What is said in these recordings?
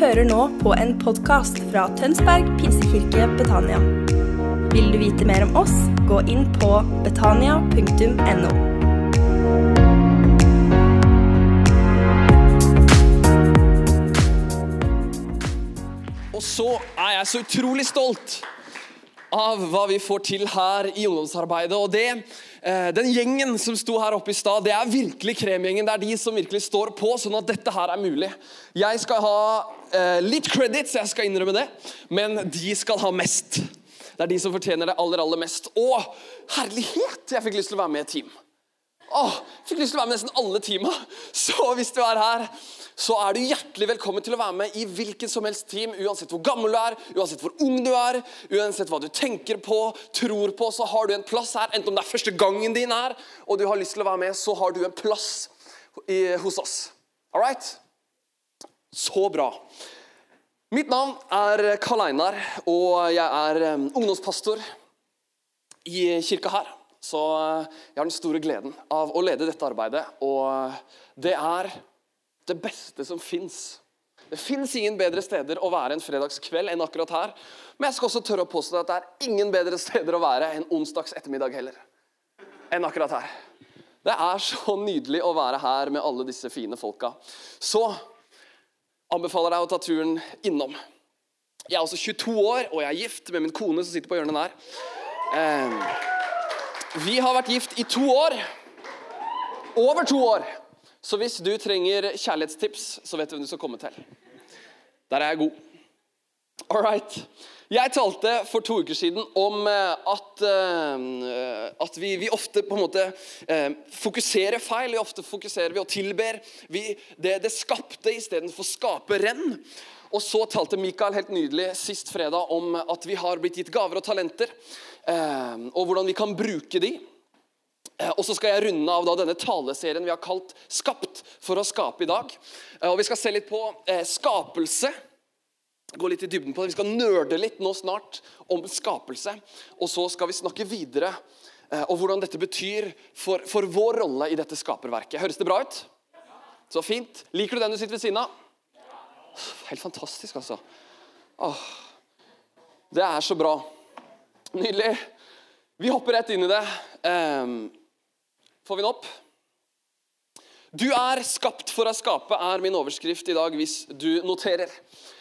hører nå på en podkast fra Tønsberg pinsekirke Betania. Vil du vite mer om oss, gå inn på betania.no. Og så er jeg så utrolig stolt av hva vi får til her i ungdomsarbeidet. Og det, eh, Den gjengen som sto her oppe i stad, det er virkelig kremgjengen. Det er de som virkelig står på, sånn at dette her er mulig. Jeg skal ha litt litt credits, jeg skal innrømme det, men de skal ha mest. Det er de som fortjener det aller, aller mest. Og herlighet, jeg fikk lyst til å være med i et team. Åh, fikk lyst til å være med nesten alle teama. Så hvis du er her, så er du hjertelig velkommen til å være med i hvilket som helst team. Uansett hvor gammel du er, uansett hvor ung du er, uansett hva du tenker på, tror på, så har du en plass her. Enten om det er første gangen din her, og du har lyst til å være med, så har du en plass i, hos oss. All right? Så bra. Mitt navn er Karl Einar, og jeg er um, ungdomspastor i kirka her. Så uh, jeg har den store gleden av å lede dette arbeidet, og uh, det er det beste som fins. Det fins ingen bedre steder å være en fredagskveld enn akkurat her. Men jeg skal også tørre å påstå at det er ingen bedre steder å være enn onsdags ettermiddag heller. Enn akkurat her. Det er så nydelig å være her med alle disse fine folka. Så anbefaler deg å ta turen innom. Jeg er også 22 år, og jeg er gift med min kone som sitter på hjørnet der. Eh, vi har vært gift i to år. Over to år. Så hvis du trenger kjærlighetstips, så vet du hvem du skal komme til. Der er jeg god. All right. Jeg talte for to uker siden om eh, at, uh, at vi, vi, ofte på en måte uh, fokuserer feil. Vi ofte fokuserer vi og tilber. Vi, det, det skapte istedenfor skaperen. Og så talte Mikael helt nydelig sist fredag om at vi har blitt gitt gaver og talenter. Uh, og hvordan vi kan bruke de. Og så skal jeg runde av denne taleserien vi har kalt 'Skapt for å skape' i dag. Og Vi skal se litt på skapelse gå litt i dybden på det. Vi skal nerde litt nå snart om skapelse. Og så skal vi snakke videre eh, om hvordan dette betyr for, for, vår rolle i dette skaperverket. Høres det bra ut? Så fint. Liker du den du sitter ved siden av? Helt fantastisk, altså. Åh, det er så bra. Nydelig. Vi hopper rett inn i det. Um, får vi den opp? Du er skapt for å skape, er min overskrift i dag hvis du noterer.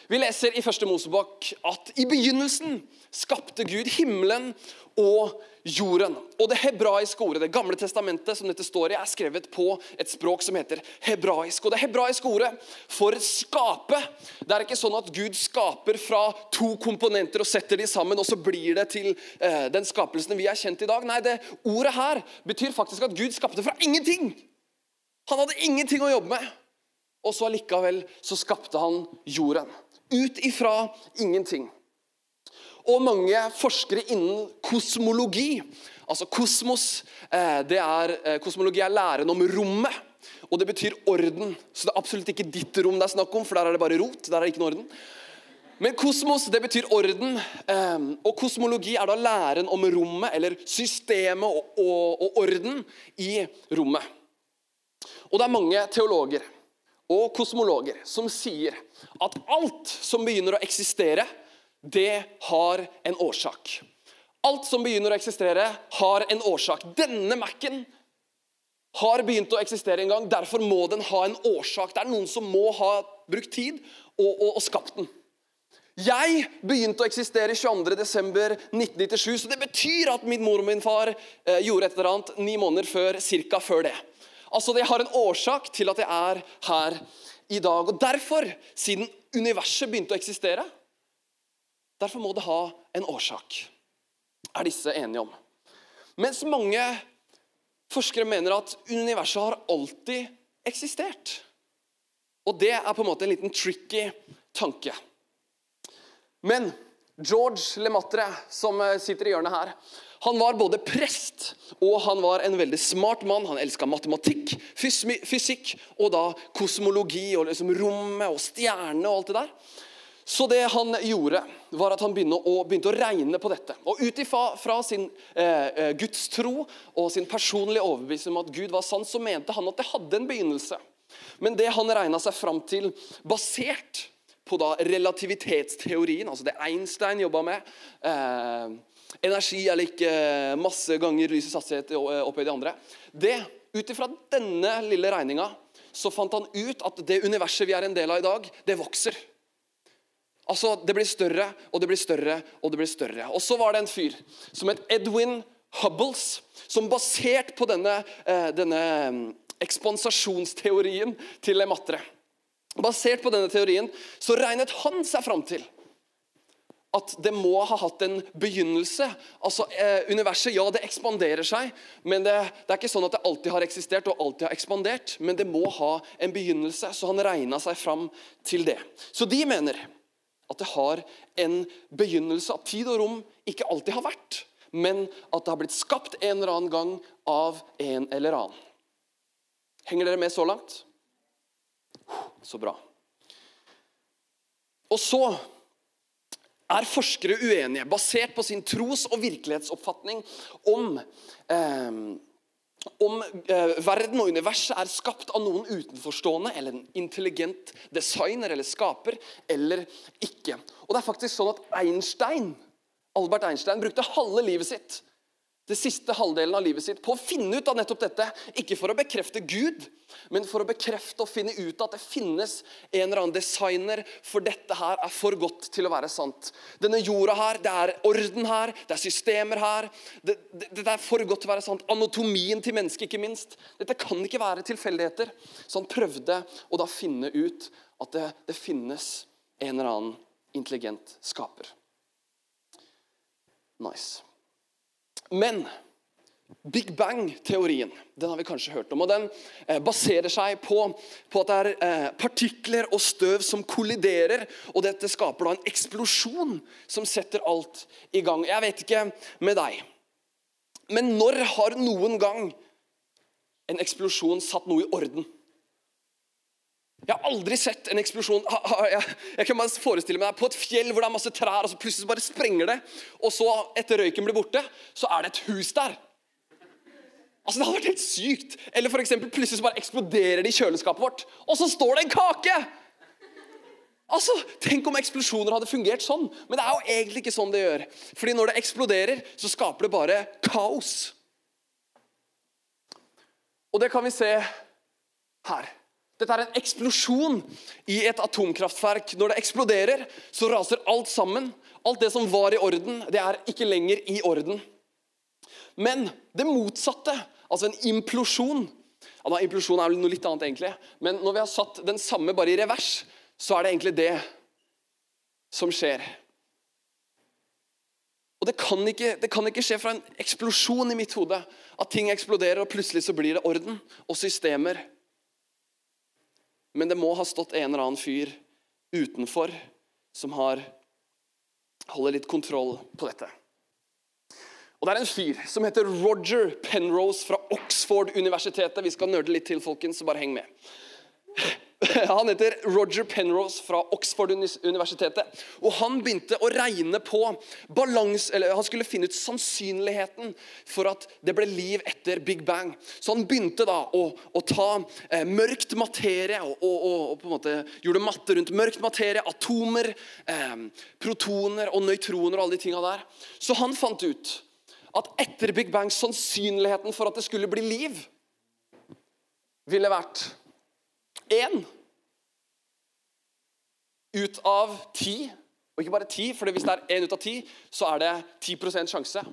Vi leser i første Mosebok at i begynnelsen skapte Gud himmelen og jorden. Og Det hebraiske ordet, det gamle testamentet som dette står i, er skrevet på et språk som heter hebraisk. Og Det hebraiske ordet for skape Det er ikke sånn at Gud skaper fra to komponenter og setter de sammen, og så blir det til eh, den skapelsen vi er kjent i dag. Nei, det ordet her betyr faktisk at Gud skapte fra ingenting. Han hadde ingenting å jobbe med. Og så allikevel så skapte han jorden ut ifra ingenting. Og mange forskere innen kosmologi Altså kosmos eh, det er, eh, Kosmologi er læren om rommet. Og det betyr orden. Så det er absolutt ikke ditt rom det er snakk om, for der er det bare rot. der er det ikke noe orden. Men kosmos det betyr orden. Eh, og kosmologi er da læren om rommet, eller systemet og, og, og orden i rommet. Og det er mange teologer og kosmologer som sier at alt som begynner å eksistere, det har en årsak. Alt som begynner å eksistere, har en årsak. Denne Mac-en har begynt å eksistere en gang. Derfor må den ha en årsak. Det er noen som må ha brukt tid og, og, og skapt den. Jeg begynte å eksistere 22.12.1997, så det betyr at min mor og min far eh, gjorde et eller annet ni måneder før, cirka før det. Altså, Det har en årsak til at jeg er her i dag. Og Derfor, siden universet begynte å eksistere, derfor må det ha en årsak. Er disse enige om. Mens mange forskere mener at universet har alltid eksistert. Og det er på en måte en liten tricky tanke. Men George Lematre, som sitter i hjørnet her, han var både prest og han var en veldig smart mann. Han elska matematikk, fysikk og da kosmologi og liksom rommet og stjernene og alt det der. Så det han gjorde, var at han begynte å, begynte å regne på dette. Og ut ifra sin eh, eh, gudstro og sin personlige overbevisning om at Gud var sann, så mente han at det hadde en begynnelse. Men det han regna seg fram til, basert på da relativitetsteorien, altså det Einstein jobba med. Eh, energi er lik eh, masse ganger lysets hastighet opphøyd i andre. Det, Ut ifra denne lille regninga så fant han ut at det universet vi er en del av i dag, det vokser. Altså, Det blir større og det blir større og det blir større. Og så var det en fyr som het Edwin Hubbles, som basert på denne, eh, denne mm, ekspansasjonsteorien til Lematre Basert på denne teorien så regnet han seg fram til at det må ha hatt en begynnelse. Altså, eh, Universet ja, det ekspanderer seg, men det, det, er ikke sånn at det alltid har eksistert og alltid har ekspandert. Men det må ha en begynnelse, så han regna seg fram til det. Så de mener at det har en begynnelse, at tid og rom ikke alltid har vært, men at det har blitt skapt en eller annen gang av en eller annen. Henger dere med så langt? Så bra. Og så er forskere uenige, basert på sin tros- og virkelighetsoppfatning om eh, om eh, verden og universet er skapt av noen utenforstående eller en intelligent designer eller skaper, eller ikke. Og det er faktisk sånn at Einstein, Albert Einstein brukte halve livet sitt det siste halvdelen av livet sitt på å finne ut av nettopp dette. Ikke for å bekrefte Gud, men for å bekrefte og finne ut at det finnes en eller annen designer, for dette her er for godt til å være sant. Denne jorda her, det er orden her, det er systemer her. Det, det, det er for godt til å være sant. Anatomien til mennesket, ikke minst. Dette kan ikke være tilfeldigheter. Så han prøvde å da finne ut at det, det finnes en eller annen intelligent skaper. Nice. Men Big Bang-teorien den har vi kanskje hørt om. og Den eh, baserer seg på, på at det er eh, partikler og støv som kolliderer. og Dette skaper da en eksplosjon som setter alt i gang. Jeg vet ikke med deg, men når har noen gang en eksplosjon satt noe i orden? Jeg har aldri sett en eksplosjon Jeg kan bare forestille meg på et fjell hvor det er masse trær, og så plutselig bare sprenger det. Og så, etter røyken blir borte, så er det et hus der. Altså, Det hadde vært helt sykt. Eller for eksempel, plutselig så bare eksploderer det i kjøleskapet vårt, og så står det en kake! Altså, Tenk om eksplosjoner hadde fungert sånn. Men det er jo egentlig ikke sånn det gjør. Fordi når det eksploderer, så skaper det bare kaos. Og det kan vi se her. Dette er en eksplosjon i et atomkraftverk. Når det eksploderer, så raser alt sammen. Alt det som var i orden, det er ikke lenger i orden. Men det motsatte, altså en implosjon ja, Implosjon er vel noe litt annet, egentlig. Men når vi har satt den samme bare i revers, så er det egentlig det som skjer. Og det kan, ikke, det kan ikke skje fra en eksplosjon i mitt hode. At ting eksploderer, og plutselig så blir det orden og systemer. Men det må ha stått en eller annen fyr utenfor som har holder litt kontroll på dette. Og Det er en fyr som heter Roger Penrose fra Oxford-universitetet. Vi skal nerde litt til, folkens, så bare heng med. Han heter Roger Penrose fra Oxford-universitetet. og Han begynte å regne på balans, eller han skulle finne ut sannsynligheten for at det ble liv etter Big Bang. Så han begynte da å, å ta eh, mørkt materie og, og, og, på en måte gjorde matte rundt mørkt materie, atomer, eh, protoner og nøytroner og alle de tinga der. Så han fant ut at etter Big Bang sannsynligheten for at det skulle bli liv, ville vært én ut av ti. Og ikke bare ti, for hvis det er én ut av ti, så er det 10% sjanse.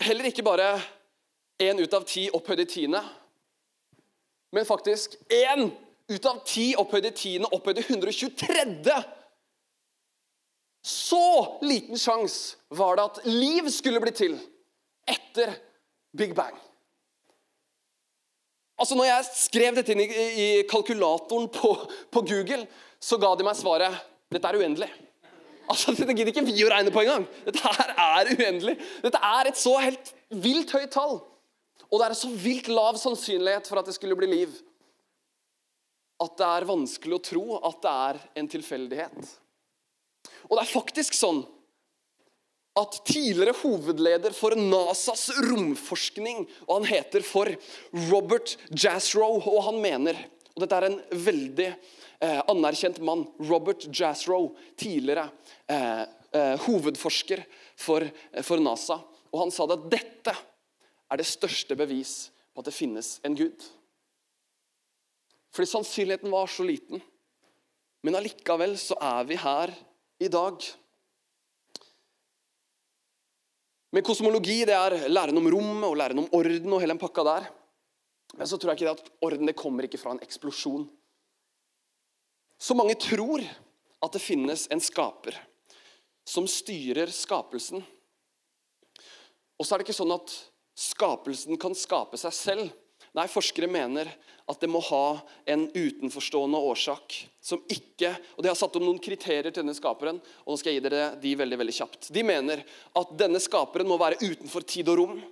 Heller ikke bare én ut av ti opphøyd i tiende, men faktisk én ut av ti opphøyd i tiende, opphøyd i 123. Så liten sjanse var det at liv skulle bli til etter Big Bang. Altså når jeg skrev dette inn i, i kalkulatoren på, på, Google, så ga de meg svaret dette er uendelig. Altså, Dette gidder ikke vi å regne på engang. Dette her er uendelig. Dette er et så helt vilt høyt tall. Og det er så vilt lav sannsynlighet for at det skulle bli liv at det er vanskelig å tro at det er en tilfeldighet. Og det er faktisk sånn at tidligere hovedleder for NASAs romforskning, og han heter for Robert Jasrow, og han mener Og dette er en veldig eh, anerkjent mann. Robert Jasrow, tidligere eh, eh, hovedforsker for, eh, for, NASA. Og han sa at dette er det største bevis på at det finnes en gud. Fordi sannsynligheten var så liten. Men allikevel så er vi her i dag. Men kosmologi det er læren om rommet og læren om orden og hele den pakka der. Men så tror jeg ikke det at orden det kommer ikke fra en eksplosjon. Så mange tror at det finnes en skaper som styrer skapelsen. Og så er det ikke sånn at skapelsen kan skape seg selv. Nei, Forskere mener at det må ha en utenforstående årsak. som ikke, og De har satt om noen kriterier til denne skaperen. og nå skal jeg gi dere de veldig, veldig kjapt. De mener at denne skaperen må være utenfor tid og rom.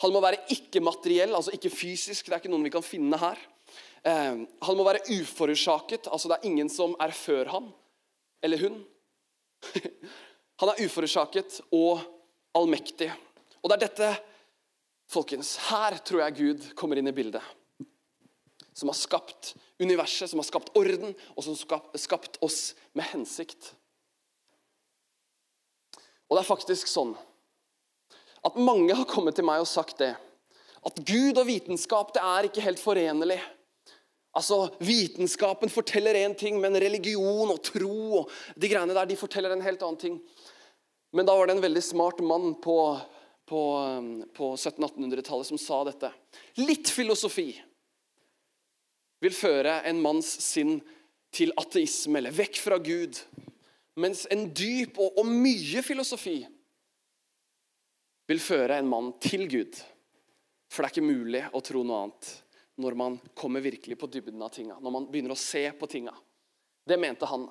Han må være ikke-materiell, altså ikke fysisk. Det er ikke noen vi kan finne her. Eh, han må være uforårsaket, altså det er ingen som er før han eller hun. han er uforårsaket og allmektig. Og det er dette Folkens, her tror jeg Gud kommer inn i bildet. Som har skapt universet, som har skapt orden, og som har skapt oss med hensikt. Og det er faktisk sånn at mange har kommet til meg og sagt det. At Gud og vitenskap det er ikke helt forenlig. Altså, Vitenskapen forteller én ting, men religion og tro og de greiene der, de forteller en helt annen ting. Men da var det en veldig smart mann på på, på 1700-1800-tallet som sa dette. Litt filosofi vil føre en manns sinn til ateisme eller vekk fra Gud. Mens en dyp og, og mye filosofi vil føre en mann til Gud. For det er ikke mulig å tro noe annet når man kommer virkelig på dybden av tinga. Når man begynner å se på tinga. Det mente han.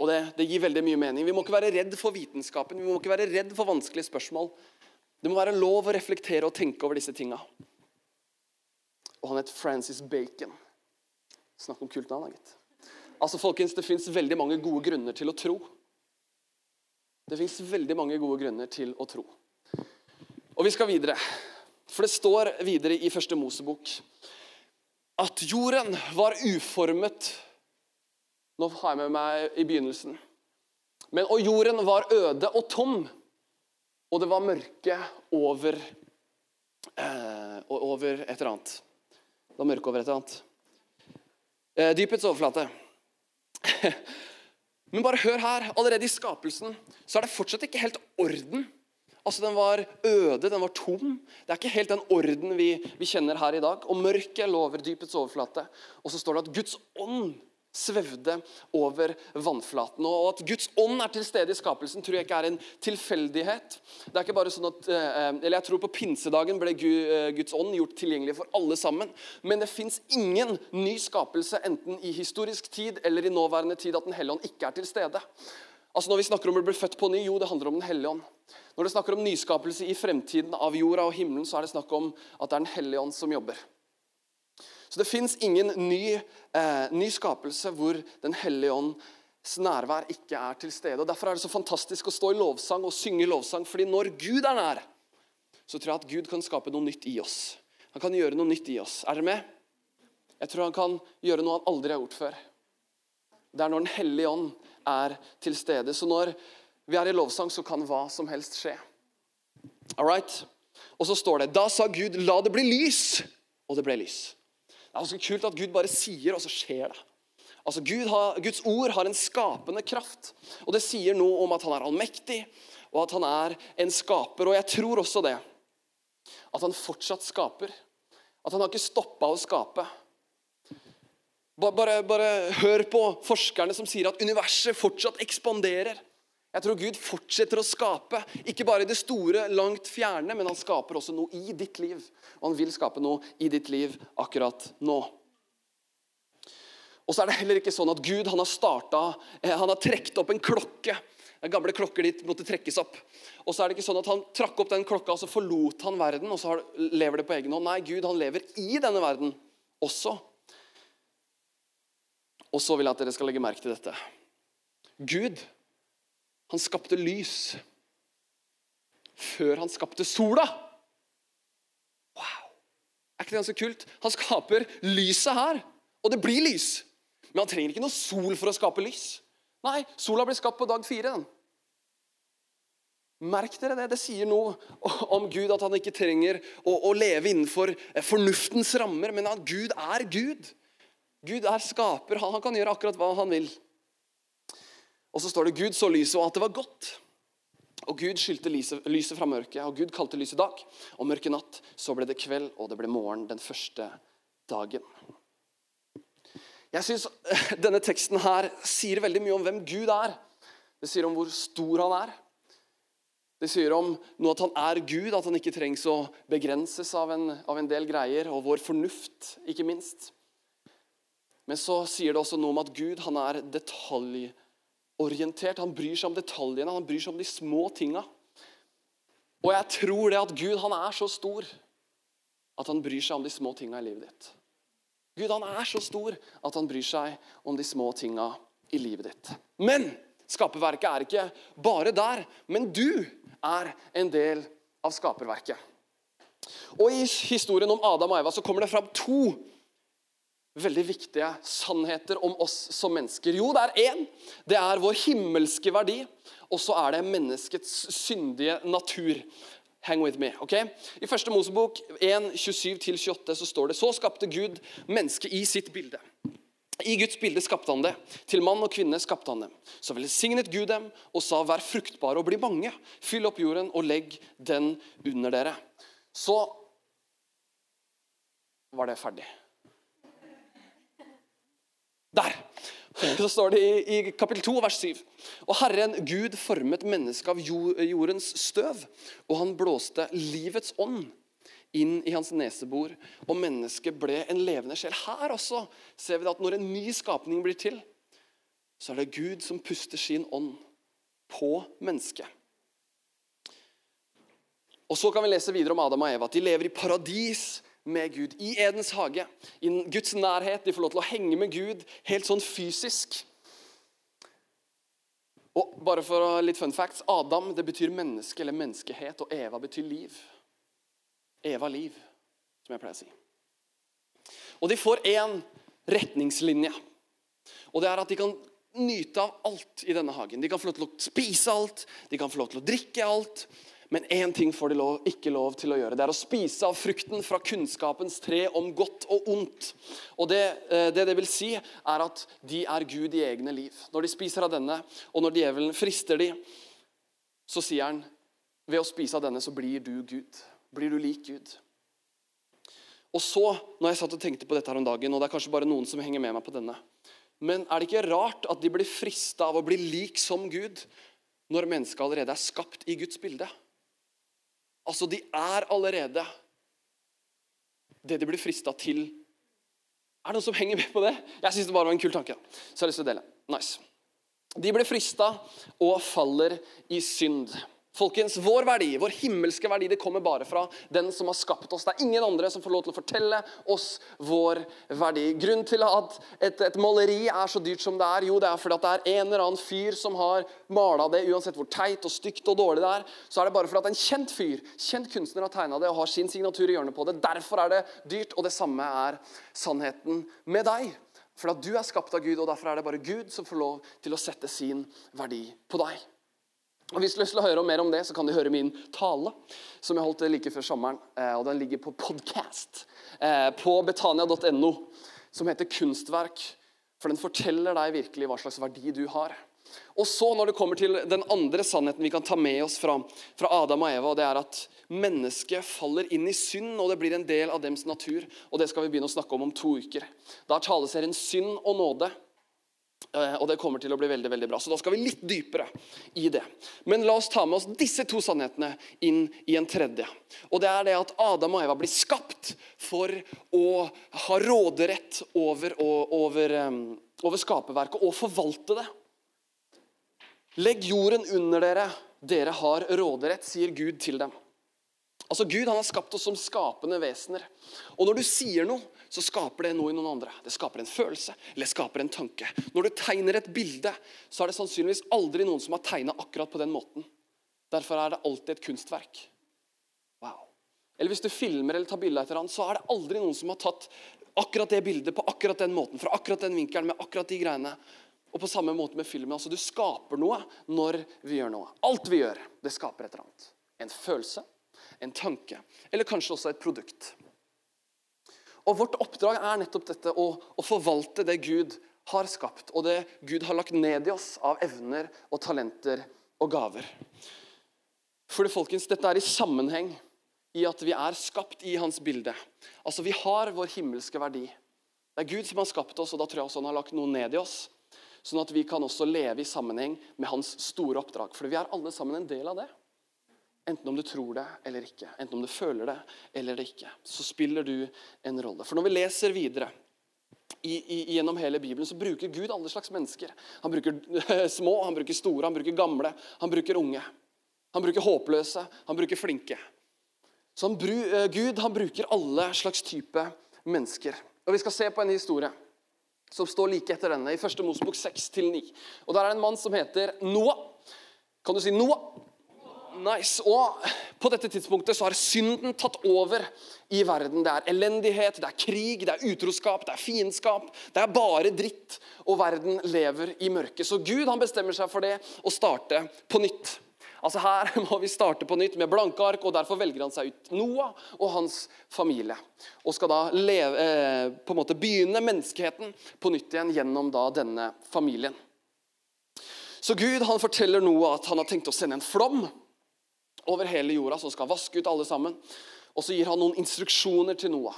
Og det, det, gir veldig mye mening. Vi må ikke være redd for vitenskapen, vi må ikke være redd for vanskelige spørsmål. Det må være lov å reflektere og tenke over disse tinga. Og han het Francis Bacon. Snakk om kult navn, gitt. Altså, folkens, Det fins veldig mange gode grunner til å tro. Det fins veldig mange gode grunner til å tro. Og vi skal videre. For det står videre i første Mosebok at jorden var uformet Nå har jeg med meg i begynnelsen. Men, og jorden var øde og tom. Og det var mørke over, eh, over et eller annet. Det var mørke over et eller annet. Eh, dypets overflate. Men bare hør her. Allerede i skapelsen så er det fortsatt ikke helt orden. Altså Den var øde, den var tom. Det er ikke helt den orden vi, vi kjenner her i dag. Og mørket lå over dypets overflate. Og så står det at Guds ånd svevde over vannflaten. Og At Guds ånd er til stede i skapelsen, tror jeg ikke er en tilfeldighet. Det er ikke bare sånn at, eh, eller Jeg tror på pinsedagen ble eh, Guds ånd gjort tilgjengelig for alle sammen. Men det fins ingen ny skapelse, enten i historisk tid eller i nåværende tid, at Den hellige ånd ikke er til stede. Altså Når vi snakker om å bli født på ny, jo, det handler om Den hellige ånd. Når det snakker om nyskapelse i fremtiden av jorda og himmelen, så er det snakk om at det er Den hellige ånd som jobber. Så det fins ingen ny, eh, ny, skapelse hvor Den hellige ånds nærvær ikke er til stede. Og Derfor er det så fantastisk å stå i lovsang og synge lovsang. fordi når Gud er nær, så tror jeg at Gud kan skape noe nytt i oss. Han kan gjøre noe nytt i oss. Er dere med? Jeg tror han kan gjøre noe han aldri har gjort før. Det er når Den hellige ånd er til stede. Så når vi er i lovsang, så kan hva som helst skje. All right? Og så står det Da sa Gud, la det bli lys. Og det ble lys. Det er ganske kult at Gud bare sier, og så skjer det. Altså Gud har, Guds ord har en skapende kraft. Og Det sier noe om at han er allmektig, og at han er en skaper. Og jeg tror også det. At han fortsatt skaper. At han har ikke stoppa å skape. Bare, bare hør på forskerne som sier at universet fortsatt ekspanderer. Jeg tror Gud fortsetter å skape, ikke bare i det store, langt fjerne, men han skaper også noe i ditt liv. Og han vil skape noe i ditt liv akkurat nå. Og så er det heller ikke sånn at Gud han har starta, eh, han har trukket opp en klokke. Den gamle klokker dit måtte trekkes opp. Og så er det ikke sånn at Han trakk opp den klokka, og så forlot han verden, og så lever det på egen hånd. Nei, Gud han lever i denne verden også. Og så vil jeg at dere skal legge merke til dette. Gud han skapte lys før han skapte sola. Wow! Er ikke det ganske kult? Han skaper lyset her, og det blir lys. Men han trenger ikke noe sol for å skape lys. Nei, sola blir skapt på dag fire. den. Merk dere det. Det sier noe om Gud, at han ikke trenger å, å, leve innenfor fornuftens rammer, men at Gud er Gud. Gud er skaper. Han, kan gjøre akkurat hva han vil. Og så står det Gud så lyset, og at det var godt. Og Gud skyldte lyset, fra mørket, og Gud kalte lyset dag. Og mørke natt, så ble det kveld, og det ble morgen den første dagen. Jeg syns denne teksten her sier veldig mye om hvem Gud er. Det sier om hvor stor han er. Det sier om noe at han er Gud, at han ikke trengs å begrenses av en, av en del greier, og vår fornuft, ikke minst. Men så sier det også noe om at Gud han er detaljorientert. Han bryr seg om detaljene, han bryr seg om de små tinga. Og jeg tror det at Gud han er så stor at han bryr seg om de små tinga i livet ditt. Gud han er så stor at han bryr seg om de små tinga i livet ditt. Men skaperverket er ikke bare der. Men du er en del av skaperverket. Og I historien om Adam og Eva så kommer det fram to veldig viktige sannheter om oss som mennesker. Jo, det er én. Det er vår himmelske verdi. Og så er det menneskets syndige natur. Hang with me. ok? I første Mosebok 1, 27-28 så står det så skapte Gud mennesket i sitt bilde. I Guds bilde skapte han det. Til mann og kvinne skapte han dem. Så velsignet Gud dem og sa, vær fruktbare og bli mange. Fyll opp jorden og legg den under dere. Så var det ferdig. Der! Så står det i, i kapittel 2, vers 7. Og Herren Gud formet mennesket av jordens støv, og han blåste livets ånd inn i hans nesebor, og mennesket ble en levende sjel. Her også ser vi at når en ny skapning blir til, så er det Gud som puster sin ånd på mennesket. Og Så kan vi lese videre om Adam og Eva. At de lever i paradis med Gud. I Edens hage. I Guds nærhet. De får lov til å henge med Gud helt sånn fysisk. Og bare for litt fun facts, Adam det betyr menneske eller menneskehet, og Eva betyr liv. Eva liv, som jeg pleier å si. Og de får én retningslinje. Og det er at de kan nyte av alt i denne hagen. De kan få lov til å spise alt, de kan få lov til å drikke alt. Men én ting får de lov, ikke lov til å gjøre. Det er å spise av frukten fra kunnskapens tre om godt og ondt. Og det, eh, det det vil si, er at de er Gud i egne liv. Når de spiser av denne, og når djevelen frister de, så sier han ved å spise av denne så blir du Gud blir du lik Gud. Og så, når jeg satt og tenkte på dette her om dagen, og det er kanskje bare noen som henger med meg på denne Men er det ikke rart at de blir frista av å bli lik som Gud når mennesket allerede er skapt i Guds bilde? Altså, de er allerede det de blir frista til. Er det noen som henger med på det? Jeg syns det bare var en kul tanke. Så jeg har lyst til å dele. Nice. De blir frista og faller i synd. Folkens, Vår verdi, vår himmelske verdi, det kommer bare fra den som har skapt oss. Det er ingen andre som får lov til å fortelle oss vår verdi. Grunnen til at et, et maleri er så dyrt som det er, jo, det er fordi at det er en eller annen fyr som har mala det, uansett hvor teit og stygt og dårlig det er. Så er det bare fordi at en kjent fyr, kjent kunstner har tegna det og har sin signatur i hjørnet på det. Derfor er det dyrt, og det samme er sannheten med deg. For at du er skapt av Gud, og derfor er det bare Gud som får lov til å sette sin verdi på deg. Og Hvis du har lyst til å høre mer om det, så kan du høre min tale som jeg holdt like før sommeren. Eh, og Den ligger på podcast eh, på betania.no, som heter 'Kunstverk'. For den forteller deg virkelig hva slags verdi du har. Og så når det kommer til den andre sannheten vi kan ta med oss fra, fra Adam og Eva, og det er at mennesket faller inn i synd, og det blir en del av dems natur. Og det skal vi begynne å snakke om om to uker. Da taleserien Synd og nåde. Eh, og det kommer til å bli veldig veldig bra. Så da skal vi litt dypere i det. Men la oss ta med oss disse to sannhetene inn i en tredje. Og det er det at Adam og Eva blir skapt for å ha råderett over, over, over skaperverket og forvalte det. Legg jorden under dere. Dere har råderett, sier Gud til dem. Altså Gud han har skapt oss som skapende vesener. Og når du sier noe, så skaper det noe i noen andre. Det skaper en følelse eller det skaper en tanke. Når du tegner et bilde, så er det sannsynligvis aldri noen som har tegna akkurat på den måten. Derfor er det alltid et kunstverk. Wow. Eller hvis du filmer eller tar bilde av et eller annet, så er det aldri noen som har tatt Akkurat det bildet på akkurat den måten, fra akkurat den vinkelen, med akkurat de greiene. Og på samme måte med filmen. altså Du skaper noe når vi gjør noe. Alt vi gjør, det skaper et eller annet. En følelse, en tanke, eller kanskje også et produkt. Og Vårt oppdrag er nettopp dette å, å forvalte det Gud har skapt, og det Gud har lagt ned i oss av evner og talenter og gaver. For det, folkens, Dette er i sammenheng i at vi er skapt i hans bilde. Altså, Vi har vår himmelske verdi. Det er Gud som har skapt oss, og da tror jeg også han har lagt noe ned i oss. Sånn at vi kan også leve i sammenheng med hans store oppdrag. For vi er alle sammen en del av det. Enten om du tror det eller ikke, enten om du føler det eller ikke, så spiller du en rolle. For når vi leser videre i, i, gjennom hele Bibelen, så bruker Gud alle slags mennesker. Han bruker små, han bruker store, han bruker gamle, han bruker unge. Han bruker håpløse, han bruker flinke. Så han, eh, Gud han bruker alle slags type mennesker. Og Vi skal se på en historie som står like etter denne, i 1. Mosebok 6-9. Og Der er det en mann som heter Noah. Kan du si Noah? Nice. Og på dette tidspunktet så har synden tatt over i verden. Det er elendighet, det er krig, det er utroskap, det er fiendskap. Det er bare dritt, og verden lever i mørket. Så Gud han bestemmer seg for det å starte på nytt. Altså Her må vi starte på nytt med blanke ark, og derfor velger han seg ut Noah og hans familie. Og skal da leve, eh, på en måte begynne menneskeheten på nytt igjen gjennom da denne familien. Så Gud han forteller Noah at han har tenkt å sende en flom over hele jorda som skal vaske ut alle sammen. Og så gir han noen instruksjoner til Noah.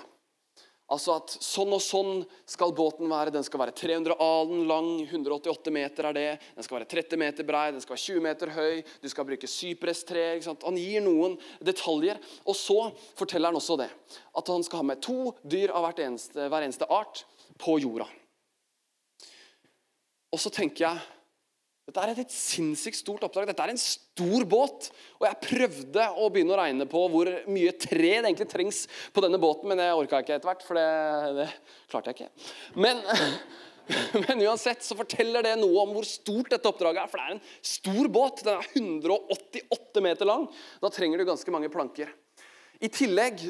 Altså at sånn og sånn skal båten være. Den skal være 300 alen lang, 188 meter er det. Den skal være 30 meter brei, den skal være 20 meter høy. Du skal bruke syprestre. Han gir noen detaljer. Og så forteller han også det. At han skal ha med to dyr av eneste, hver eneste art på jorda. Og så tenker jeg dette er et sinnssykt stort oppdrag. Dette er en stor båt. Og jeg prøvde å begynne å regne på hvor mye tre det egentlig trengs på denne båten, men det orka jeg ikke etter hvert, for det, det klarte jeg ikke. Men, men, uansett så forteller det noe om hvor stort dette oppdraget er. For det er en stor båt. Den er 188 meter lang. Da trenger du ganske mange planker. I tillegg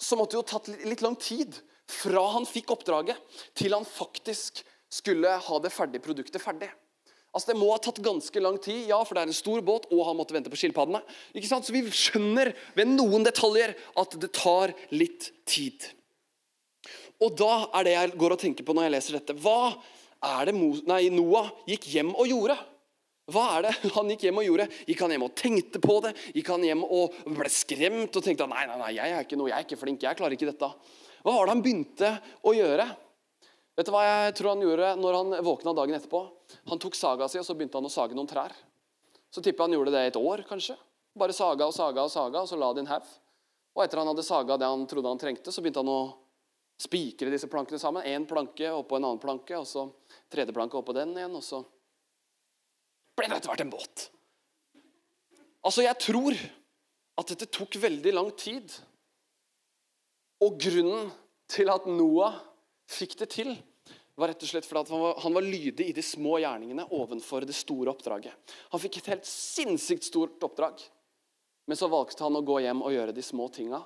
så måtte det jo tatt litt lang tid fra han fikk oppdraget, til han faktisk skulle ha det ferdige produktet ferdig. Altså Det må ha tatt ganske lang tid, ja, for det er en stor båt, og han måtte vente på skilpaddene. Ikke sant? Så vi skjønner ved noen detaljer at det tar litt tid. Og da er det jeg går og tenker på når jeg leser dette. Hva er det nei, Noah gikk hjem og gjorde? Hva er det han gikk hjem og gjorde? Gikk han hjem og tenkte på det? Gikk han hjem og ble skremt og tenkte nei, nei, nei, jeg er ikke noe, jeg er ikke flink, jeg klarer ikke dette? Hva var det han begynte å gjøre? Vet du hva jeg tror han gjorde når han våkna dagen etterpå? Han tok saga si og så begynte han å sage noen trær. Så tipper han gjorde det et år, kanskje. Bare saga og saga og saga, og så la det i en haug. Og etter han hadde saga det han trodde han trengte, så begynte han å spikre disse plankene sammen. Én planke oppå en annen planke, og så tredje planke oppå den igjen. Og så ble det etter hvert en båt. Altså, jeg tror at dette tok veldig lang tid. Og grunnen til at Noah fikk det til, var rett og slett fordi han var, han var lydig i de små gjerningene ovenfor det store oppdraget. Han fikk et helt sinnssykt stort oppdrag, men så valgte han å gå hjem og gjøre de små tinga.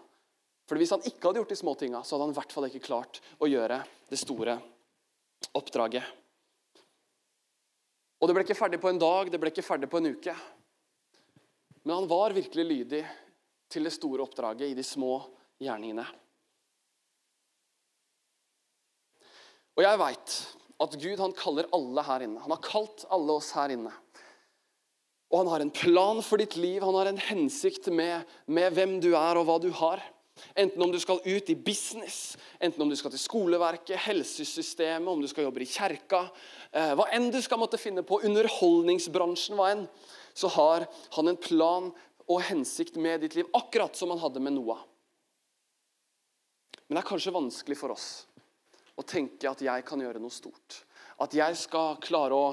For Hvis han ikke hadde gjort de små tinga, så hadde han i hvert fall ikke klart å gjøre det store oppdraget. Og Det ble ikke ferdig på en dag, det ble ikke ferdig på en uke. Men han var virkelig lydig til det store oppdraget i de små gjerningene. Og jeg veit at Gud han kaller alle her inne. Han har kalt alle oss her inne. Og han har en plan for ditt liv, han har en hensikt med, med hvem du er og hva du har. Enten om du skal ut i business, enten om du skal til skoleverket, helsesystemet, om du skal jobbe i kjerka, eh, hva enn du skal måtte finne på, underholdningsbransjen, hva enn, så har han en plan og hensikt med ditt liv, akkurat som han hadde med Noah. Men det er kanskje vanskelig for oss og tenke at jeg kan gjøre noe stort. At jeg skal klare å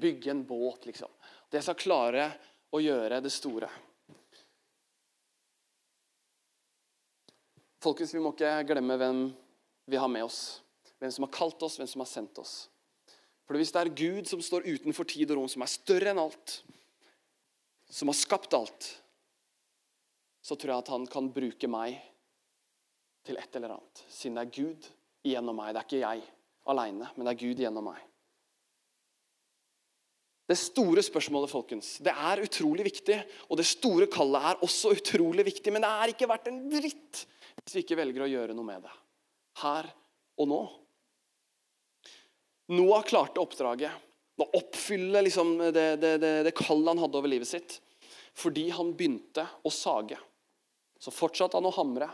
bygge en båt, liksom. At jeg skal klare å gjøre det store. Folkens, vi må ikke glemme hvem vi har med oss. Hvem som har kalt oss, hvem som har sendt oss. For Hvis det er Gud som står utenfor tid og rom, som er større enn alt, som har skapt alt, så tror jeg at han kan bruke meg til et eller annet. Siden det er Gud gjennom meg. Det er ikke jeg aleine, men det er Gud gjennom meg. Det store spørsmålet, folkens, det er utrolig viktig. Og det store kallet er også utrolig viktig, men det er ikke verdt en dritt hvis vi ikke velger å gjøre noe med det. Her og nå. Noah klarte oppdraget. Å oppfylle liksom det, det, det, det kallet han hadde over livet sitt. Fordi han begynte å sage. Så fortsatte han å hamre.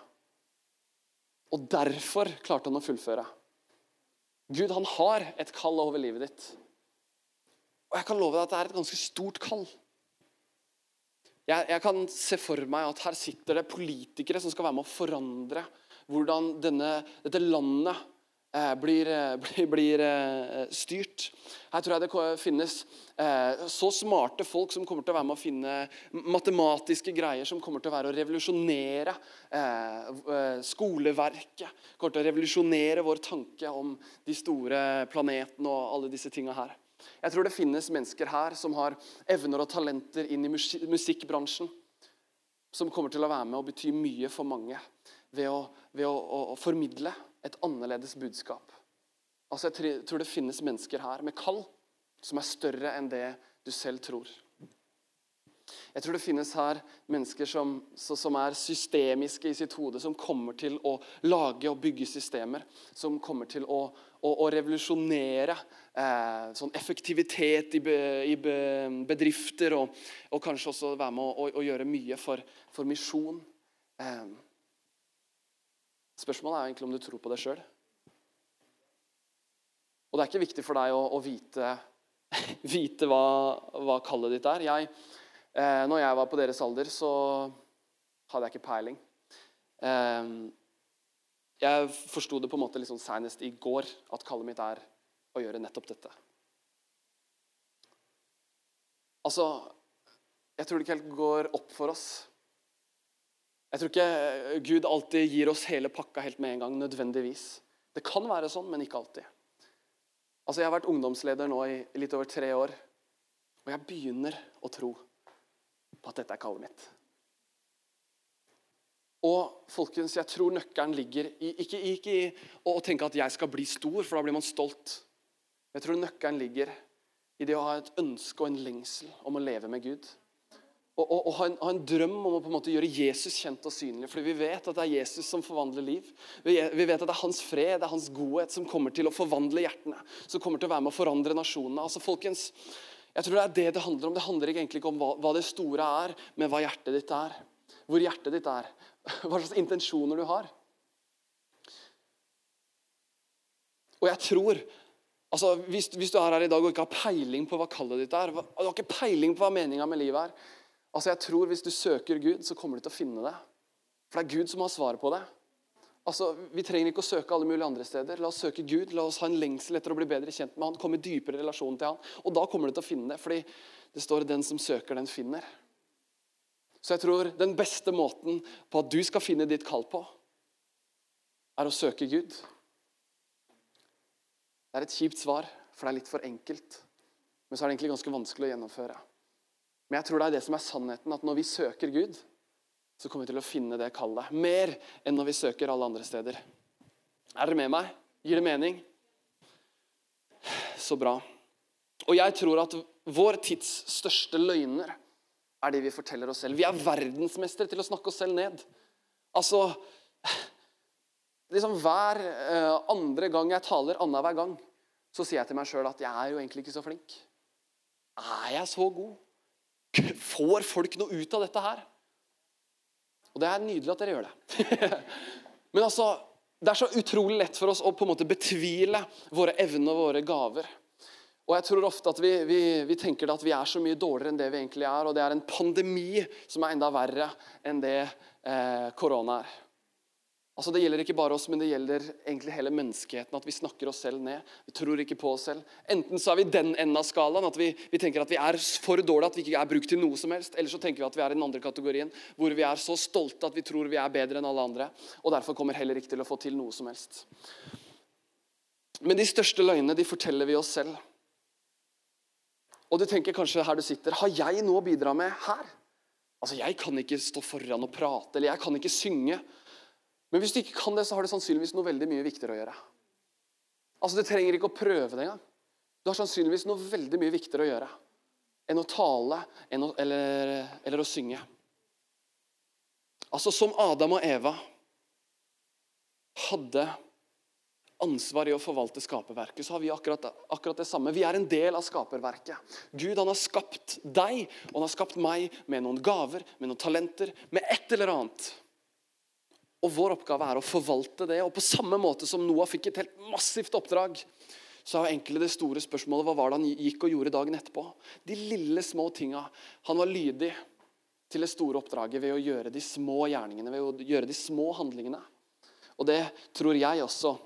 Og derfor klarte han å fullføre. Gud han har et kall over livet ditt. Og jeg kan love deg at det er et ganske stort kall. Jeg, jeg, kan se for meg at her sitter det politikere som skal være med å forandre hvordan denne, dette landet blir, eh, blir, blir eh, styrt. Her tror jeg det finnes eh, så smarte folk som kommer til å være med å finne matematiske greier som kommer til å være å revolusjonere eh, eh, skoleverket. Kommer til å revolusjonere vår tanke om de store planetene og alle disse tinga her. Jeg tror det finnes mennesker her som har evner og talenter inn i musikkbransjen. Som kommer til å være med og bety mye for mange ved å, ved å, å, å formidle et annerledes budskap. Altså Jeg tror det finnes mennesker her med kall som er større enn det du selv tror. Jeg tror det finnes her mennesker som, som, er systemiske i sitt hode, som kommer til å lage og bygge systemer. Som kommer til å, å, å revolusjonere eh, sånn effektivitet i, be, i be, bedrifter. Og, og, kanskje også være med å, å gjøre mye for, for misjon. Eh, spørsmålet er egentlig om du tror på det sjøl. Og det er ikke viktig for deg å, å vite, vite hva, hva kallet ditt er. Jeg Eh, når jeg var på deres alder, så hadde jeg ikke peiling. Eh, jeg forsto det på en måte liksom senest i går at kallet mitt er å gjøre nettopp dette. Altså Jeg tror det ikke helt går opp for oss. Jeg tror ikke Gud alltid gir oss hele pakka helt med en gang, nødvendigvis. Det kan være sånn, men ikke alltid. Altså Jeg har vært ungdomsleder nå i litt over tre år, og jeg begynner å tro på at dette er kallet mitt. Og folkens, jeg tror nøkkelen ligger i, ikke, ikke, i å tenke at jeg skal bli stor, for da blir man stolt. Jeg tror nøkkelen ligger i det å ha et ønske og en lengsel om å leve med Gud. Og, og, og ha, en, ha, en, drøm om å på en måte gjøre Jesus kjent og synlig. Fordi vi vet at det er Jesus som forvandler liv. Vi, vi, vet at det er hans fred, det er hans godhet som kommer til å forvandle hjertene. Som kommer til å være med å forandre nasjonene. Altså, folkens, jeg tror det er det det handler om. Det handler egentlig ikke om hva, hva, det store er, men hva hjertet ditt er. Hvor hjertet ditt er. Hva slags intensjoner du har. Og jeg tror altså hvis, hvis, du er her i dag og ikke har peiling på hva kallet ditt er, du har ikke peiling på hva meninga med livet er altså jeg tror Hvis du søker Gud, så kommer du til å finne det. For det er Gud som har svaret på det. Altså, Vi trenger ikke å søke alle mulige andre steder. La oss søke Gud. La oss ha en lengsel etter å bli bedre kjent med han, komme i dypere relasjon til han. Og da kommer du til å finne det. Fordi det står 'den som søker, den finner'. Så jeg tror den beste måten på at du skal finne ditt kall på, er å søke Gud. Det er et kjipt svar, for det er litt for enkelt. Men så er det egentlig ganske vanskelig å gjennomføre. Men jeg tror det er det som er sannheten, at når vi søker Gud, så kommer vi til å finne det kallet. Mer enn når vi søker alle andre steder. Er dere med meg? Gir det mening? Så bra. Og jeg tror at vår tids største løgner er de vi forteller oss selv. Vi er verdensmestere til å snakke oss selv ned. Altså liksom Hver uh, andre gang jeg taler, annenhver gang, så sier jeg til meg sjøl at jeg er jo egentlig ikke så flink. Er jeg så god? Får folk noe ut av dette her? Og det er nydelig at dere gjør det. Men altså, det er så utrolig lett for oss å på en måte betvile våre evner og våre gaver. Og jeg tror ofte at vi, vi, vi, tenker at vi er så mye dårligere enn det vi egentlig er. Og det er en pandemi som er enda verre enn det eh, korona er. Altså Det gjelder ikke bare oss, men det gjelder egentlig hele menneskeheten. At vi snakker oss selv ned. Vi tror ikke på oss selv. Enten så er vi den enden av skalaen, at vi, vi, tenker at vi er for dårlige at vi ikke er brukt til noe som helst. Eller så tenker vi at vi er i den andre kategorien, hvor vi er så stolte at vi tror vi er bedre enn alle andre. Og derfor kommer heller ikke til å få til noe som helst. Men de største løgnene de forteller vi oss selv. Og du tenker kanskje her du sitter, har jeg noe å bidra med her? Altså, Jeg kan ikke stå foran og prate, eller jeg kan ikke synge. Men hvis du ikke kan det, så har du sannsynligvis noe veldig mye viktigere å gjøre. Altså, Du trenger ikke å prøve det engang. Du har sannsynligvis noe veldig mye viktigere å gjøre enn å tale enn å, eller, eller å synge. Altså, som Adam og Eva hadde ansvar i å forvalte skaperverket, så har vi akkurat, akkurat, det samme. Vi er en del av skaperverket. Gud han har skapt deg og han har skapt meg med noen gaver, med noen talenter, med et eller annet. Og Vår oppgave er å forvalte det. Og På samme måte som Noah fikk et helt massivt oppdrag, så er egentlig det store spørsmålet hva var det han gikk og gjorde dagen etterpå. De lille, små tinga. Han var lydig til det store oppdraget ved å gjøre de små gjerningene, ved å gjøre de små handlingene. Og det tror jeg også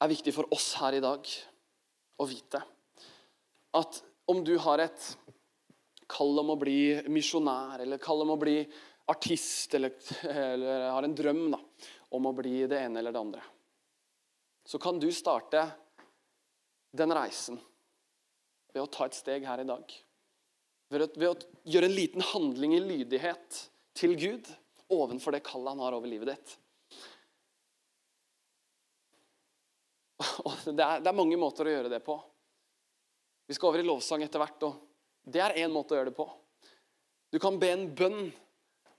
er viktig for oss her i dag å vite. At om du har et kall om å bli misjonær, eller kall om å bli artist, eller, eller har en drøm da, om å bli det ene eller det andre, så kan du starte den reisen ved å ta et steg her i dag. Ved å, ved å gjøre en liten handling i lydighet til Gud ovenfor det kallet han har over livet ditt. Det er, det er, mange måter å gjøre det på. Vi skal over i lovsang etter hvert, og det er én måte å gjøre det på. Du kan be en bønn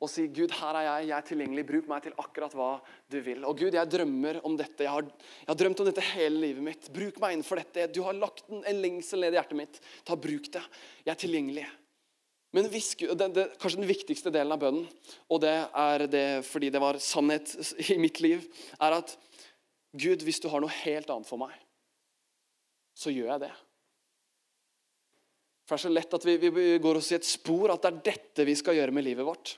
og si, 'Gud, her er jeg. Jeg er tilgjengelig. Bruk meg til akkurat hva du vil.' Og Gud, jeg drømmer om dette. Jeg har, jeg har drømt om dette hele livet mitt. Bruk meg innenfor dette. Du har lagt en, en lengsel ned i hjertet mitt. Ta Bruk det. Jeg er tilgjengelig. Men hvis, det, det, kanskje den viktigste delen av bønnen, og det er det fordi det var sannhet i mitt liv, er at Gud, hvis du har noe helt annet for meg, så gjør jeg det. For Det er så lett at vi, vi går oss i et spor at det er dette vi skal gjøre med livet vårt.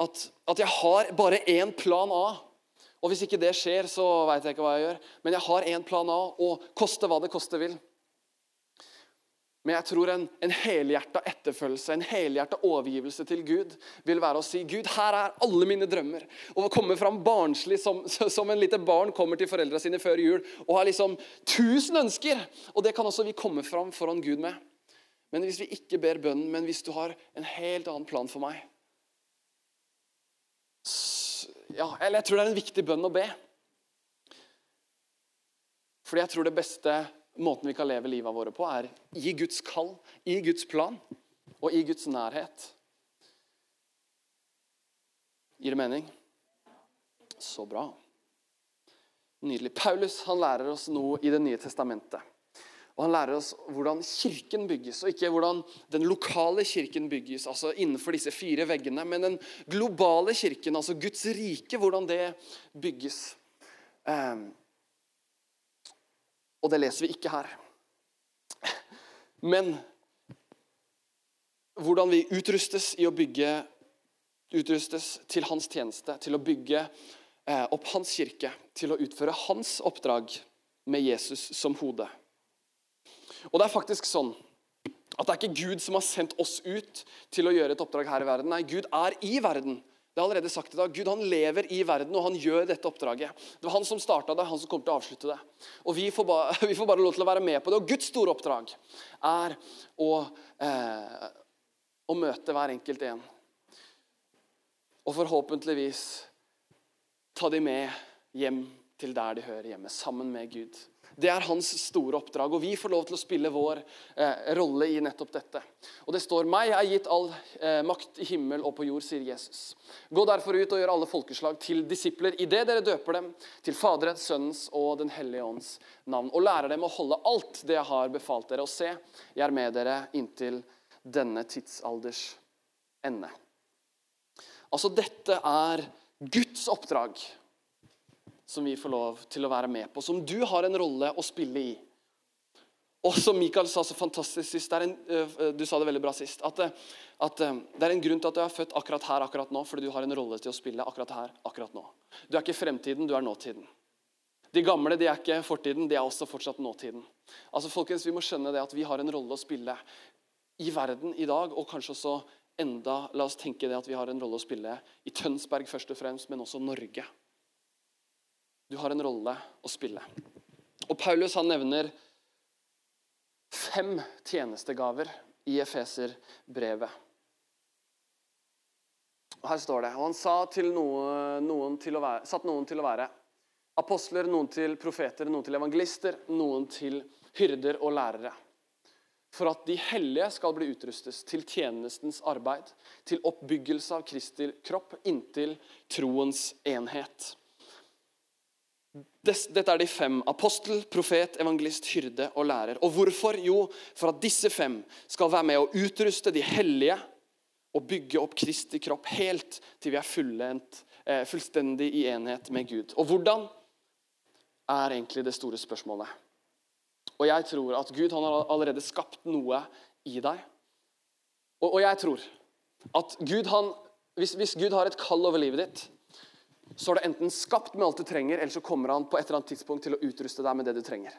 At, at jeg har bare én plan A. Og hvis ikke det skjer, så veit jeg ikke hva jeg gjør. Men jeg har én plan A, og koste hva det koste vil. Men jeg tror en, en helhjerta etterfølgelse, en helhjerta overgivelse til Gud vil være å si Gud, her er alle mine drømmer. Og å komme fram barnslig som, som en lite barn kommer til foreldra sine før jul og har liksom tusen ønsker. Og det kan også vi komme fram foran Gud med. Men hvis vi ikke ber bønnen, men hvis du har en helt annen plan for meg ja, Eller jeg tror det er en viktig bønn å be. Fordi jeg tror det beste måten vi kan leve livet våre på, er i Guds kall, i Guds plan og i Guds nærhet. Gir det mening? Så bra. Nydelig. Paulus han lærer oss noe i Det nye testamentet. Og Han lærer oss hvordan kirken bygges, og ikke hvordan den lokale kirken bygges. altså innenfor disse fire veggene, Men den globale kirken, altså Guds rike, hvordan det bygges. Um, og det leser vi ikke her. Men hvordan vi utrustes i å bygge utrustes til hans tjeneste, til å bygge eh, opp hans kirke, til å utføre hans oppdrag med Jesus som hode. Og det er faktisk sånn at det er ikke Gud som har sendt oss ut til å gjøre et oppdrag her i verden. Nei, Gud er i verden det er allerede sagt i dag. Gud han lever i verden, og han gjør dette oppdraget. Det var han som starta det, han som kommer til å avslutte det. Og vi får, bare, vi får, bare, lov til å være med på det. Og Guds store oppdrag er å, eh, å møte hver enkelt en. Og forhåpentligvis ta de med hjem til der de hører hjemme, sammen med Gud. Det er hans store oppdrag, og vi får lov til å spille vår eh, rolle i nettopp dette. Og Det står 'Meg er gitt all eh, makt i himmel og på jord', sier Jesus. Gå derfor ut og gjør alle folkeslag til disipler idet dere døper dem til Faderens, Sønnens og Den hellige ånds navn, og lærer dem å holde alt det jeg har befalt dere. Og se, jeg er med dere inntil denne tidsalders ende. Altså, dette er Guds oppdrag som vi får lov til å være med på, som du har en rolle å spille i. Og som Michael sa så fantastisk sist, en, uh, du sa det veldig bra sist, at, at uh, det er en grunn til at du er født akkurat her akkurat nå, fordi du har en rolle til å spille akkurat her akkurat nå. Du er ikke fremtiden, du er nåtiden. De gamle de er ikke fortiden, de er også fortsatt nåtiden. Altså folkens, Vi må skjønne det at vi har en rolle å spille i verden i dag, og kanskje også enda La oss tenke det at vi har en rolle å spille i Tønsberg først og fremst, men også Norge. Du har en rolle å spille. Og Paulus han nevner fem tjenestegaver i Efeser-brevet. Her står det, og han sa til noe, noen til være, satt noen til å være apostler, noen til profeter, noen til evangelister, noen til hyrder og lærere. For at de hellige skal bli utrustes til tjenestens arbeid, til oppbyggelse av Kristi kropp inntil troens enhet. Dette er de fem apostel, profet, evangelist, hyrde og lærer. Og hvorfor? Jo, for at disse fem skal være med å utruste de hellige og bygge opp Kristi kropp helt til vi er fullendt, eh, fullstendig i enhet med Gud. Og hvordan er egentlig det store spørsmålet. Og jeg tror at Gud han har allerede skapt noe i deg. Og, og jeg tror at Gud han, hvis, hvis Gud har et kall over livet ditt, så er du enten skapt med alt du trenger, eller så kommer han på et eller annet tidspunkt til å utruste deg med det du trenger.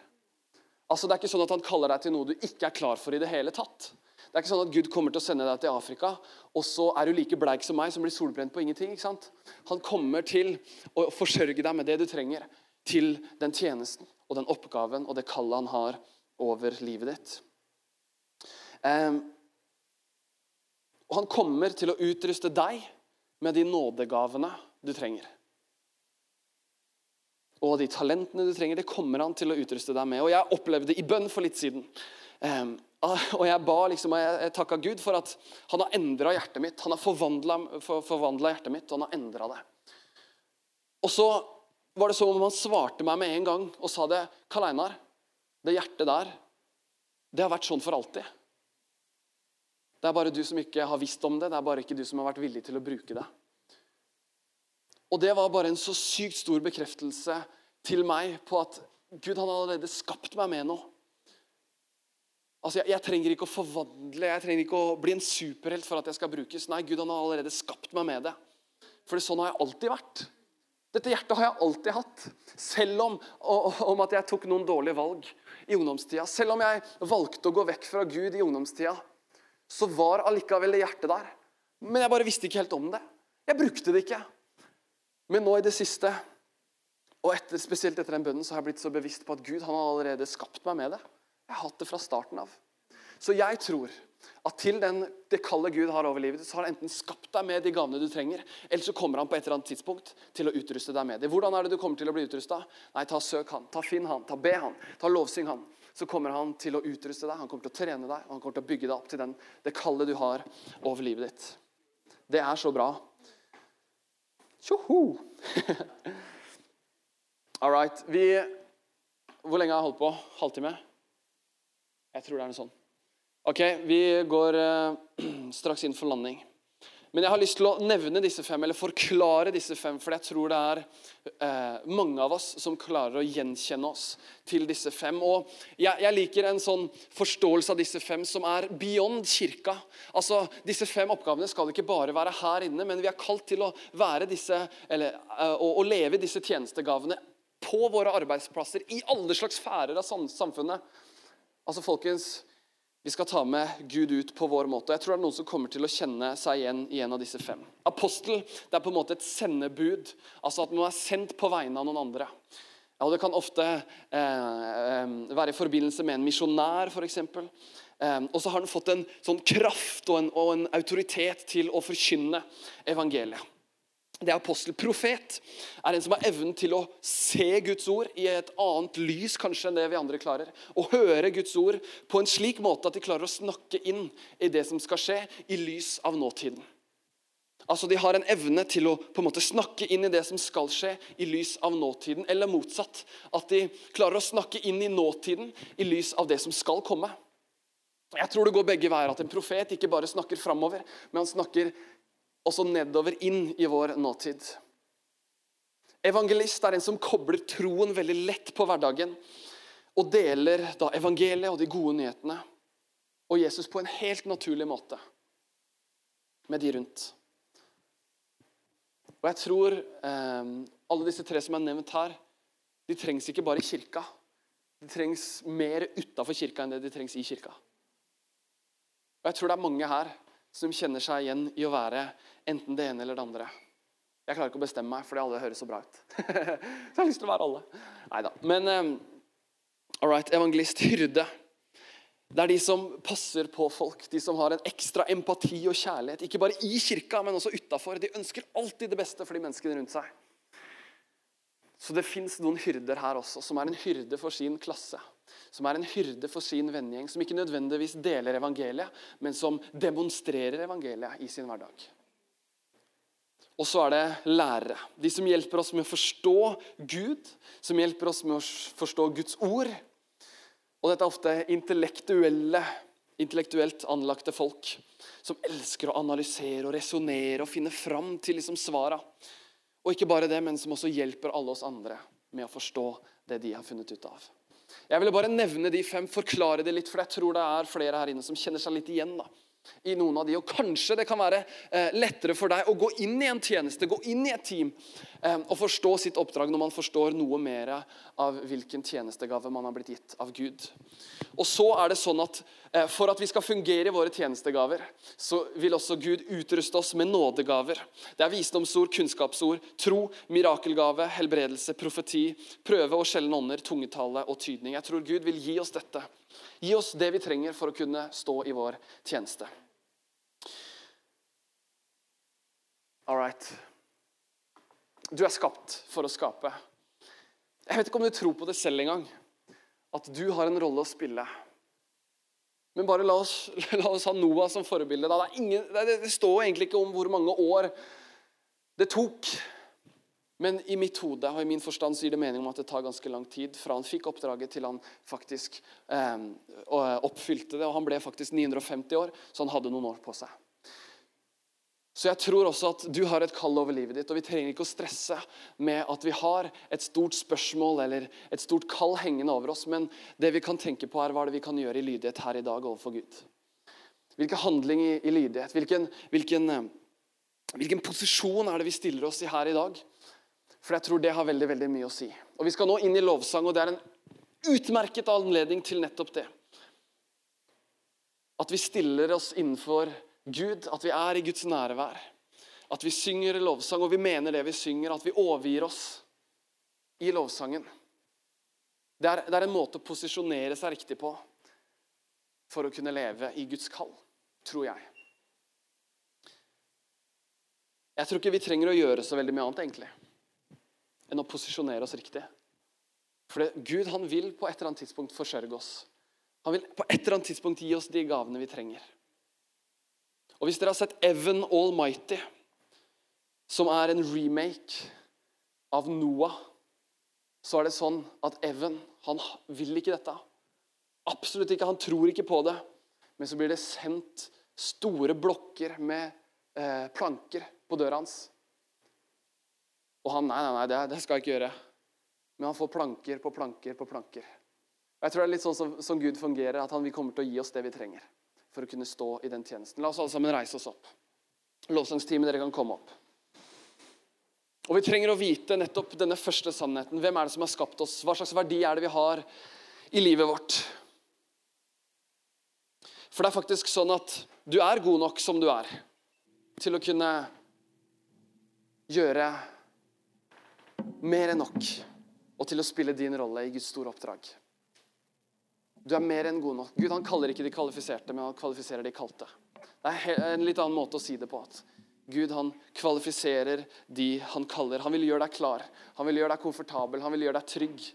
Altså, Det er ikke sånn at han kaller deg til noe du ikke er klar for i det hele tatt. Det er ikke sånn at Gud kommer til å sende deg til Afrika, og så er du like bleik som meg, som blir solbrent på ingenting. ikke sant? Han kommer til å forsørge deg med det du trenger til den tjenesten og den oppgaven og det kallet han har over livet ditt. Um, og han kommer til å utruste deg med de nådegavene du trenger. Og de talentene du trenger, det kommer han til å utruste deg med. Og Jeg opplevde i bønn for litt siden. Um, og jeg ba liksom, og jeg takka Gud for at han har endra hjertet mitt. Han har forvandla hjertet mitt, og han har endra det. Og så var det som om han svarte meg med en gang og sa det. Karl Einar, det hjertet der, det har vært sånn for alltid. Det er bare du som ikke har visst om det. Det er bare ikke du som har vært villig til å bruke det. Og det var bare en så sykt stor bekreftelse til meg på at Gud han allerede skapt meg med noe. Altså, jeg, jeg, trenger ikke å forvandle, jeg trenger ikke å bli en superhelt for at jeg skal brukes. Nei, Gud han har allerede skapt meg med det. For sånn har jeg alltid vært. Dette hjertet har jeg alltid hatt. Selv om, om, at jeg tok noen dårlige valg i ungdomstida. Selv om jeg valgte å gå vekk fra Gud i ungdomstida, så var allikevel det hjertet der. Men jeg bare visste ikke helt om det. Jeg brukte det ikke. Men nå i det siste, og etter, spesielt etter den bønnen, så har jeg blitt så bevisst på at Gud han har allerede skapt meg med det. Jeg har hatt det fra starten av. Så jeg tror at til den, det kallet Gud har over livet, så har han enten skapt deg med de gavene du trenger, eller så kommer han på et eller annet tidspunkt til å utruste deg med det. Hvordan er det du kommer til å bli utrusta? Nei, ta søk han, ta finn han, ta be han, ta lovsyng han. Så kommer han til å utruste deg, han kommer til å trene deg, og han kommer til å bygge deg opp til den, det kallet du har over livet ditt. Det er så bra. Tjoho! All right. Vi Hvor lenge har jeg holdt på? Halvtime? Jeg tror det er noe sånn. Ok, Vi går uh, straks inn for landing. Men jeg har lyst til å nevne disse fem, eller forklare disse fem, for jeg tror det er eh, mange av oss som klarer å gjenkjenne oss til disse fem. Og jeg, jeg, liker en sånn forståelse av disse fem som er beyond kirka. Altså, Disse fem oppgavene skal ikke bare være her inne, men vi er kalt til å være disse, eller eh, å, å leve disse tjenestegavene på våre arbeidsplasser, i alle slags sfærer av samfunnet. Altså, folkens, vi skal ta med Gud ut på vår måte. Jeg tror det er noen som kommer til å kjenne seg igjen i en av disse fem. Apostel det er på en måte et sendebud, altså at man er sendt på vegne av noen andre. Ja, Det kan ofte eh, eh være i forbindelse med en misjonær, f.eks. Eh, og så har den fått en sånn kraft og en, og en autoritet til å forkynne evangeliet. Det er apostelprofet er en som har evnen til å se Guds ord i et annet lys kanskje enn det vi andre klarer. Og høre Guds ord på en slik måte at de klarer å snakke inn i det som skal skje, i lys av nåtiden. Altså De har en evne til å på en måte snakke inn i det som skal skje, i lys av nåtiden. Eller motsatt. At de klarer å snakke inn i nåtiden i lys av det som skal komme. Jeg tror det går begge veier. At en profet ikke bare snakker framover, men han snakker også nedover inn i vår nåtid. Evangelist er en som kobler troen veldig lett på hverdagen og deler da evangeliet og de gode nyhetene og Jesus på en helt naturlig måte med de rundt. Og jeg tror eh, alle disse tre som er nevnt her, de trengs ikke bare i kirka. De trengs mer utafor kirka enn det de trengs i kirka. Og jeg tror det er mange her som kjenner seg igjen i å være enten det ene eller det andre. Jeg klarer ikke å bestemme meg, fordi alle høres så bra ut. så jeg har lyst til å være alle. Neida. Men um, all right, evangelist, hyrde. Det er de som passer på folk, de som har en ekstra empati og kjærlighet. Ikke bare i kirka, men også utafor. De ønsker alltid det beste for de menneskene rundt seg. Så det fins noen hyrder her også, som er en hyrde for sin klasse. Som er en hyrde for sin vennegjeng, som ikke nødvendigvis deler evangeliet, men som demonstrerer evangeliet i sin hverdag. Og så er det lærere. De som hjelper oss med å forstå Gud, som hjelper oss med å forstå Guds ord. Og dette er ofte intellektuelle, intellektuelt anlagte folk som elsker å analysere og resonnere og finne fram til liksom svara. Og ikke bare det, men som også hjelper alle oss andre med å forstå det de har funnet ut av. Jeg ville bare nevne de fem, forklare det litt, for jeg tror det er flere her inne som kjenner seg litt igjen. da i noen av de. Og kanskje det kan være eh, lettere for deg å gå inn i en tjeneste, gå inn i et team eh, og forstå sitt oppdrag når man forstår noe mer av hvilken tjenestegave man har blitt gitt av Gud. Og så er det sånn at eh, For at vi skal fungere i våre tjenestegaver, så vil også Gud utruste oss med nådegaver. Det er visdomsord, kunnskapsord, tro, mirakelgave, helbredelse, profeti, prøve og sjeldne ånder, tungetale og tydning. Jeg tror Gud vil gi oss dette. Gi oss det vi trenger for å kunne stå i vår tjeneste. All right. Du er skapt for å skape. Jeg vet ikke om du tror på det selv engang, at du har en rolle å spille. Men bare la oss, la oss ha Noah som forbilde. Det, ingen, det, står egentlig ikke om hvor mange år det tok men i mitt hode og i min forstand så gir det mening om at det tar ganske lang tid fra han fikk oppdraget til han faktisk eh, oppfylte det. Og han ble faktisk 950 år, så han hadde noen år på seg. Så jeg tror også at du har et kall over livet ditt, og vi trenger ikke å stresse med at vi har et stort spørsmål eller et stort kall hengende over oss, men det vi kan tenke på, er hva det vi kan gjøre i lydighet her i dag overfor Gud. Hvilken handling i, i lydighet? Hvilken, hvilken, eh, hvilken posisjon er det vi stiller oss i her i dag? For jeg tror det har veldig veldig mye å si. Og Vi skal nå inn i lovsang, og det er en utmerket anledning til nettopp det. At vi stiller oss innenfor Gud, at vi er i Guds nærvær. At vi synger lovsang, og vi mener det vi synger. At vi overgir oss i lovsangen. Det er, det er en måte å posisjonere seg riktig på for å kunne leve i Guds kall, tror jeg. Jeg tror ikke vi trenger å gjøre så veldig mye annet, egentlig enn å posisjonere oss riktig. For Gud han vil på et eller annet tidspunkt forsørge oss. Han vil på et eller annet tidspunkt gi oss de gavene vi trenger. Og Hvis dere har sett Evan Almighty, som er en remake av Noah, så er det sånn at Evan han vil ikke dette. Absolutt ikke. Han tror ikke på det. Men så blir det sendt store blokker med eh, planker på døra hans. Og han nei, nei, nei, det, det skal jeg ikke gjøre. Men han får planker på planker på planker. Jeg tror det er litt sånn som, som Gud fungerer, at han kommer til å gi oss det vi trenger for å kunne stå i den tjenesten. La oss alle sammen reise oss opp. Lovsangsteamet, dere kan komme opp. Og Vi trenger å vite nettopp denne første sannheten. Hvem er det som har skapt oss? Hva slags verdi er det vi har i livet vårt? For det er faktisk sånn at du er god nok som du er til å kunne gjøre mer enn nok og til å spille din rolle i Guds store oppdrag. Du er mer enn god nok. Gud han kaller ikke de kvalifiserte, men han kvalifiserer de kalte. Det er en litt annen måte å si det på. at Gud han kvalifiserer de han kaller. Han vil gjøre deg klar, han vil gjøre deg komfortabel, han vil gjøre deg trygg.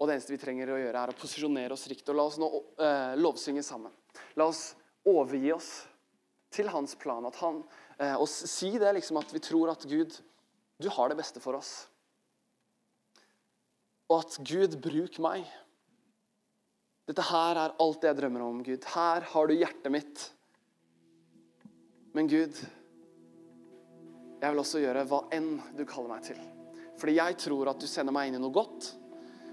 Og det eneste vi trenger å gjøre, er å posisjonere oss riktig. Og la oss nå eh, lovsynge sammen. La oss overgi oss til hans plan. At han, eh, og si det liksom at vi tror at Gud du har det beste for oss. Og at Gud, bruk meg. Dette her er alt det jeg drømmer om, Gud. Her har du hjertet mitt. Men Gud, jeg vil også gjøre hva enn du kaller meg til. Fordi jeg tror at du sender meg inn i noe godt,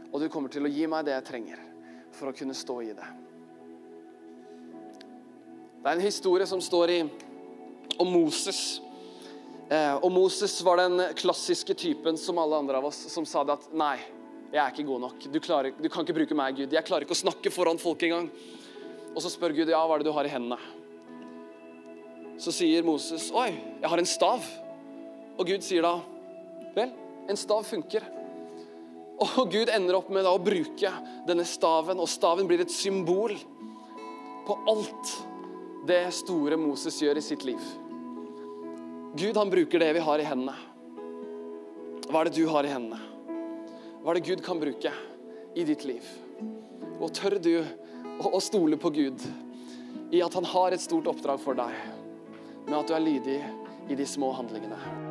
og du kommer til å gi meg det jeg trenger for å kunne stå i det. Det er en historie som står i om Moses. Eh, og Moses var den klassiske typen som alle andre av oss som sa det at nei, jeg er ikke god nok. Du, klarer, du kan ikke bruke meg, Gud. Jeg klarer ikke å snakke foran folk engang. Og så spør Gud ja, hva er det du har i hendene. Så sier Moses oi, jeg har en stav. Og Gud sier da vel, en stav funker. Og Gud ender opp med da å bruke denne staven, og staven blir et symbol på alt det store Moses gjør i sitt liv. Gud han bruker det vi har i hendene. Hva er det du har i hendene? Hva er det Gud kan bruke i ditt liv? Og tør du å, stole på Gud i at han har et stort oppdrag for deg, med at du er lydig i de små handlingene?